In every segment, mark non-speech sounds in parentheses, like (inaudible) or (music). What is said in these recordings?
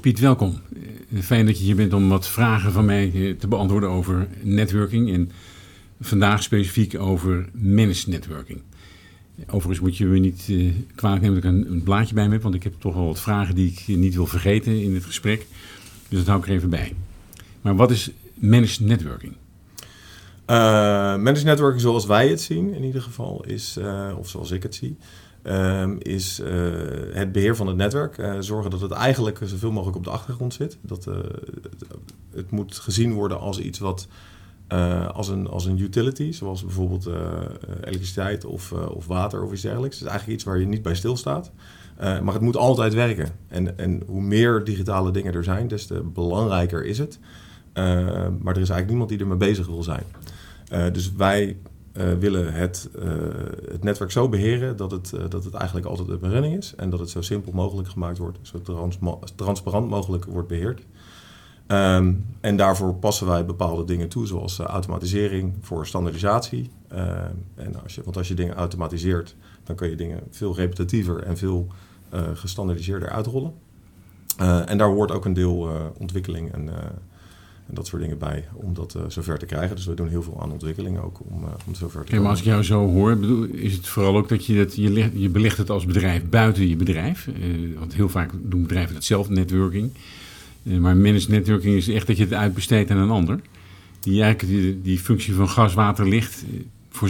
Piet, welkom. Eh, Fijn dat je hier bent om wat vragen van mij eh, te beantwoorden over networking. En vandaag specifiek over managed networking. Overigens moet je me niet uh, kwalijk nemen dat ik een, blaadje bij me heb, want ik heb toch wel wat vragen die ik niet wil vergeten in het gesprek. Dus dat hou ik er even bij. Maar wat is managed networking? Managed networking zoals wij het zien in ieder geval, is, of zoals ik het zie, um, is uh, het beheer van het netwerk. zorgen dat het eigenlijk zoveel mogelijk op de achtergrond zit. Dat, het moet gezien worden als iets wat als, een, als een utility, zoals bijvoorbeeld elektriciteit of, of water of iets dergelijks. Het is eigenlijk iets waar je niet bij stilstaat. maar het moet altijd werken. En, en hoe meer digitale dingen er zijn, des te belangrijker is het. maar er is eigenlijk niemand die ermee bezig wil zijn. Dus wij uh, willen het, uh, het netwerk zo beheren dat het, dat het eigenlijk altijd up running is. En dat het zo simpel mogelijk gemaakt wordt, zo trans transparant mogelijk wordt beheerd. Um, en daarvoor passen wij bepaalde dingen toe, zoals automatisering voor standaardisatie. en als je, want als je dingen automatiseert, dan kun je dingen veel repetatiever en veel gestandaardiseerder uitrollen. en daar hoort ook een deel ontwikkeling en en dat soort dingen bij om dat uh, zover te krijgen. Dus we doen heel veel aan ontwikkeling ook om, uh, om zover te komen. maar als ik jou zo hoor, bedoel, is het vooral ook dat je dat je, je belegt het als bedrijf buiten je bedrijf. Uh, want heel vaak doen bedrijven dat zelf, networking. maar managed networking is echt dat je het uitbesteedt aan een ander. Die eigenlijk die, die functie van gas, water, licht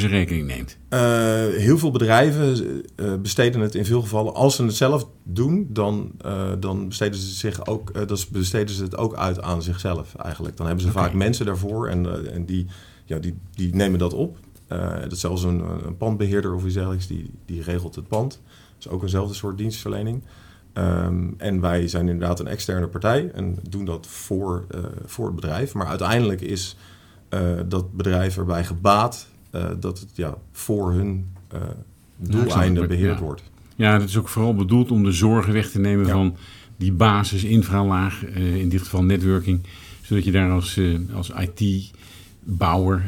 voor zijn rekening neemt? Uh, heel veel bedrijven uh, besteden het in veel gevallen, als ze het zelf doen, dan, uh, dan besteden ze zich ook, dan besteden ze het ook uit aan zichzelf eigenlijk. Dan hebben ze okay. vaak mensen daarvoor en, en die, ja, die, die nemen dat op. dat is zelfs een, een pandbeheerder of iets dergelijks, die, die regelt het pand. Dat is ook eenzelfde soort dienstverlening. Um, en wij zijn inderdaad een externe partij en doen dat voor, voor het bedrijf. Maar uiteindelijk is dat bedrijf erbij gebaat uh, dat het ja, voor hun uh, doeleinden beheerd ja. wordt. Ja, dat is ook vooral bedoeld om de zorgen weg te nemen ja. van die basis, infralaag, uh, in dit geval networking, zodat je daar als, als IT-bouwer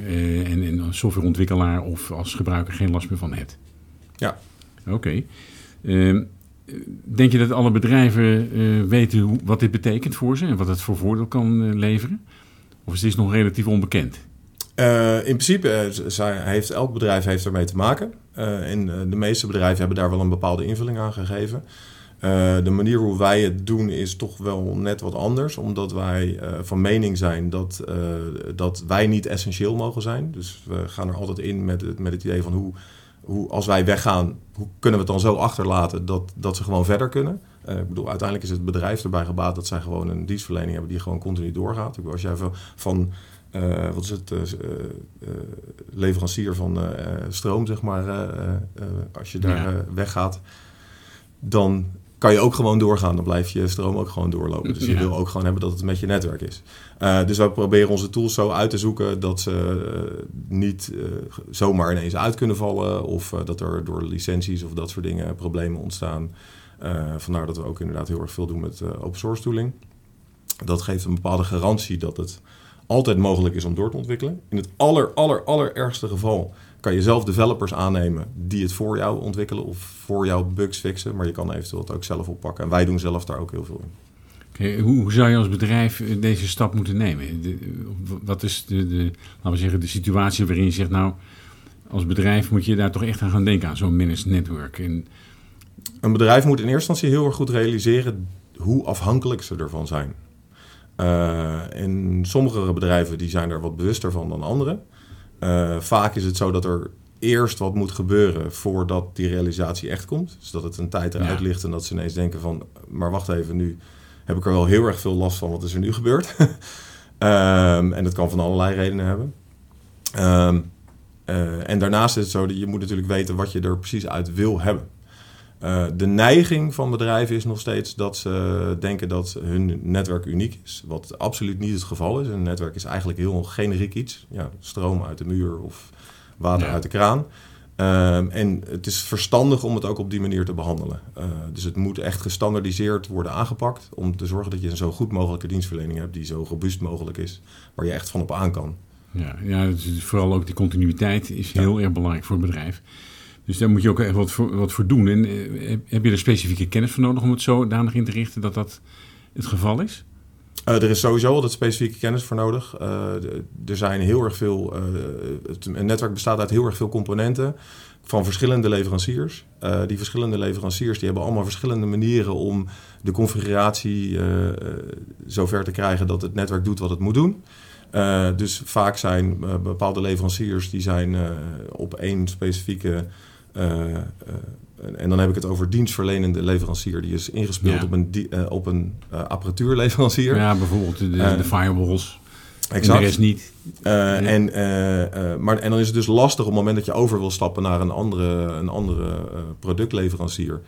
en, en als softwareontwikkelaar of als gebruiker geen last meer van hebt. Ja. Oké. Okay. Ehm, denk je dat alle bedrijven weten hoe, wat dit betekent voor ze en wat het voor voordeel kan leveren? Of is dit nog relatief onbekend? Uh, in principe uh, heeft elk bedrijf heeft ermee te maken. Uh, en de meeste bedrijven hebben daar wel een bepaalde invulling aan gegeven. de manier hoe wij het doen is toch wel net wat anders. Omdat wij van mening zijn dat, dat wij niet essentieel mogen zijn. Dus we gaan er altijd in met het, met het idee van hoe, hoe als wij weggaan, hoe kunnen we het dan zo achterlaten dat, dat ze gewoon verder kunnen. ik bedoel, uiteindelijk is het bedrijf erbij gebaat dat zij gewoon een dienstverlening hebben die gewoon continu doorgaat. Ik bedoel, als jij van, van uh, wat is het, uh, uh, leverancier van stroom, zeg maar, als je daar ja. weggaat, dan kan je ook gewoon doorgaan. Dan blijft je stroom ook gewoon doorlopen. Dus je ja. wil ook gewoon hebben dat het met je netwerk is. dus we proberen onze tools zo uit te zoeken dat ze niet zomaar ineens uit kunnen vallen. Of dat er door licenties of dat soort dingen problemen ontstaan. vandaar dat we ook inderdaad heel erg veel doen met open source tooling. Dat geeft een bepaalde garantie dat het altijd mogelijk is om door te ontwikkelen. In het aller, aller, allerergste geval kan je zelf developers aannemen die het voor jou ontwikkelen of voor jou bugs fixen. Maar je kan eventueel het ook zelf oppakken. En wij doen zelf daar ook heel veel in. Okay, hoe, hoe, zou je als bedrijf deze stap moeten nemen? De, wat is de, de, laten we zeggen, de situatie waarin je zegt, nou, als bedrijf moet je daar toch echt aan gaan denken aan zo'n managed network? En... Een bedrijf moet in eerste instantie heel erg goed realiseren hoe afhankelijk ze ervan zijn. En sommige bedrijven die zijn er wat bewuster van dan andere. Uh, vaak is het zo dat er eerst wat moet gebeuren voordat die realisatie echt komt. Dus dat het een tijd eruit ja. ligt en dat ze ineens denken van... maar wacht even, nu heb ik er wel heel erg veel last van. Wat is er nu gebeurd? um, (laughs) en dat kan van allerlei redenen hebben. Um, uh, en daarnaast is het zo dat je moet natuurlijk weten wat je er precies uit wil hebben. Uh, de neiging van bedrijven is nog steeds dat ze denken dat hun netwerk uniek is. Wat absoluut niet het geval is. Een netwerk is eigenlijk heel generiek iets. Ja, stroom uit de muur of water ja. uit de kraan. Uh, en het is verstandig om het ook op die manier te behandelen. Uh, dus het moet echt gestandardiseerd worden aangepakt om te zorgen dat je een zo goed mogelijke dienstverlening hebt die zo robuust mogelijk is, waar je echt van op aan kan. Ja, ja dus vooral ook die continuïteit is ja. heel erg belangrijk voor het bedrijf. Dus daar moet je ook echt wat voor, wat voor doen. En heb je er specifieke kennis voor nodig om het zodanig in te richten dat dat het geval is? Uh, er is sowieso altijd specifieke kennis voor nodig. Uh, er zijn heel erg veel. Het, een netwerk bestaat uit heel erg veel componenten van verschillende leveranciers. die verschillende leveranciers die hebben allemaal verschillende manieren om de configuratie zover te krijgen dat het netwerk doet wat het moet doen. dus vaak zijn bepaalde leveranciers die zijn op één specifieke en dan heb ik het over dienstverlenende leverancier. Die is ingespeeld op een, uh, op een apparatuurleverancier. Ja, bijvoorbeeld de, de firewalls. Exact. Rest niet. Uh, en, maar, en dan is het dus lastig op het moment dat je over wil stappen naar een andere, een andere productleverancier.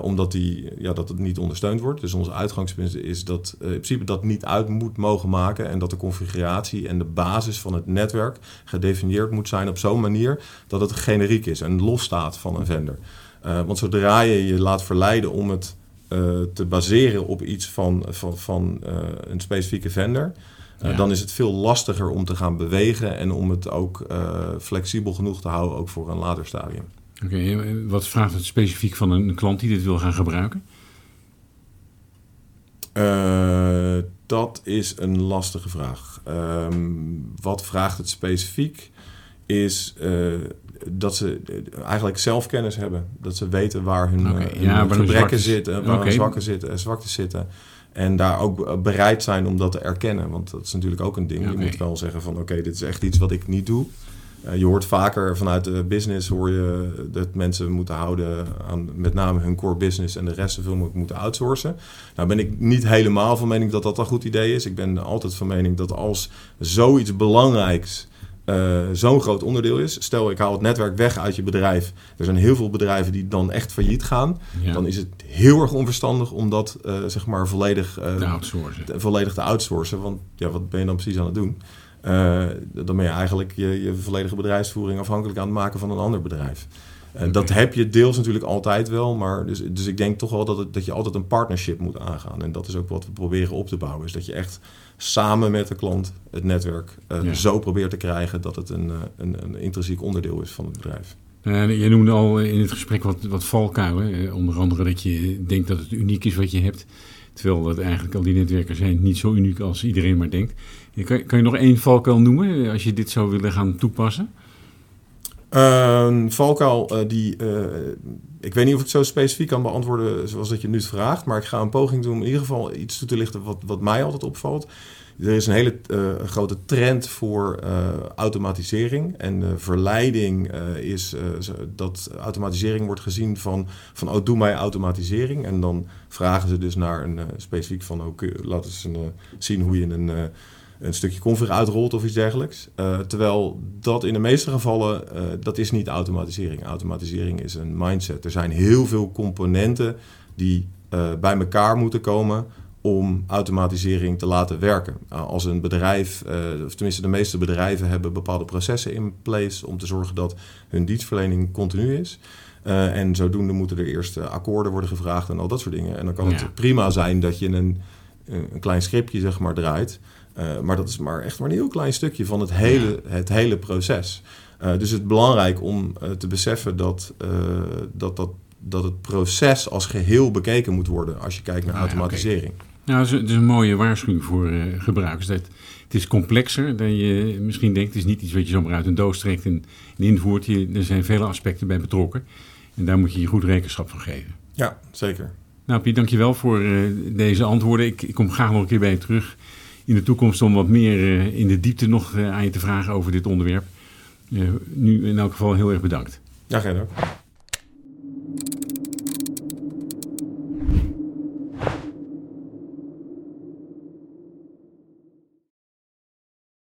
Omdat die, ja, dat het niet ondersteund wordt. Dus onze uitgangspunt is dat in principe dat niet uit moet mogen maken. En dat de configuratie en de basis van het netwerk gedefinieerd moet zijn op zo'n manier dat het generiek is en losstaat van een vendor. Uh, want zodra je je laat verleiden om het uh, te baseren op iets van, van, van uh, een specifieke vendor, ja. dan is het veel lastiger om te gaan bewegen en om het ook flexibel genoeg te houden, ook voor een later stadium. Oké, okay, wat vraagt het specifiek van een klant die dit wil gaan gebruiken? dat is een lastige vraag. Um, wat vraagt het specifiek? Is dat ze eigenlijk zelfkennis hebben. Dat ze weten waar hun, okay. hun ja, gebrekken zitten, waar okay. hun zwakken zitten en zwaktes zitten. En daar ook bereid zijn om dat te erkennen. Want dat is natuurlijk ook een ding. Okay. Je moet wel zeggen van oké, dit is echt iets wat ik niet doe. Je hoort vaker vanuit de business hoor je dat mensen moeten houden aan met name hun core business en de rest zoveel mogelijk moeten outsourcen. Nou ben ik niet helemaal van mening dat dat een goed idee is. Ik ben altijd van mening dat als zoiets belangrijks uh, zo'n groot onderdeel is. Stel, ik haal het netwerk weg uit je bedrijf. Er zijn heel veel bedrijven die dan echt failliet gaan. Ja. Dan is het heel erg onverstandig om dat uh, zeg maar volledig, uh, te volledig te outsourcen. Want ja, wat ben je dan precies aan het doen? Dan ben je eigenlijk je, je volledige bedrijfsvoering afhankelijk aan het maken van een ander bedrijf. Okay. Dat heb je deels natuurlijk altijd wel, maar dus, dus ik denk toch wel dat, het, dat je altijd een partnership moet aangaan. En dat is ook wat we proberen op te bouwen. Is dat je echt samen met de klant het netwerk uh, ja. zo probeert te krijgen dat het een, een, een, intrinsiek onderdeel is van het bedrijf. Uh, je noemde al in het gesprek wat, wat valkuilen. Onder andere dat je denkt dat het uniek is wat je hebt. Terwijl dat eigenlijk al die netwerken zijn niet zo uniek als iedereen maar denkt. Kan, kan je nog één valkuil noemen als je dit zou willen gaan toepassen? Uh, valkuil, uh, die, uh, ik weet niet of ik zo specifiek kan beantwoorden zoals dat je nu vraagt, maar ik ga een poging doen om in ieder geval iets toe te lichten wat, wat mij altijd opvalt. Er is een hele uh, grote trend voor automatisering. En de verleiding is dat automatisering wordt gezien van, van oh, doe mij automatisering. En dan vragen ze dus naar een specifiek van, oh, laten ze zien hoe je een een stukje config uitrolt of iets dergelijks. Terwijl dat in de meeste gevallen, uh, dat is niet automatisering. Automatisering is een mindset. Er zijn heel veel componenten die bij elkaar moeten komen om automatisering te laten werken. als een bedrijf, of tenminste de meeste bedrijven hebben bepaalde processen in place om te zorgen dat hun dienstverlening continu is. en zodoende moeten er eerst akkoorden worden gevraagd en al dat soort dingen. En dan kan ja. het prima zijn dat je een, een klein scriptje zeg maar draait. Uh, maar dat is maar echt maar een heel klein stukje van het hele, het hele proces. Uh, dus het is belangrijk om te beseffen dat, dat, dat, dat het proces als geheel bekeken moet worden als je kijkt naar automatisering. Ja, okay. Nou, het is, een mooie waarschuwing voor gebruikers. Dat, het is complexer dan je misschien denkt. Het is niet iets wat je zomaar uit een doos trekt en, en invoert. Je, er zijn vele aspecten bij betrokken. En daar moet je je goed rekenschap van geven. Ja, zeker. Nou, Piet, dankjewel voor deze antwoorden. Ik, ik kom graag nog een keer bij je terug in de toekomst om wat meer uh, in de diepte nog uh, aan je te vragen over dit onderwerp. Uh, nu in elk geval heel erg bedankt. Ja, geen dank.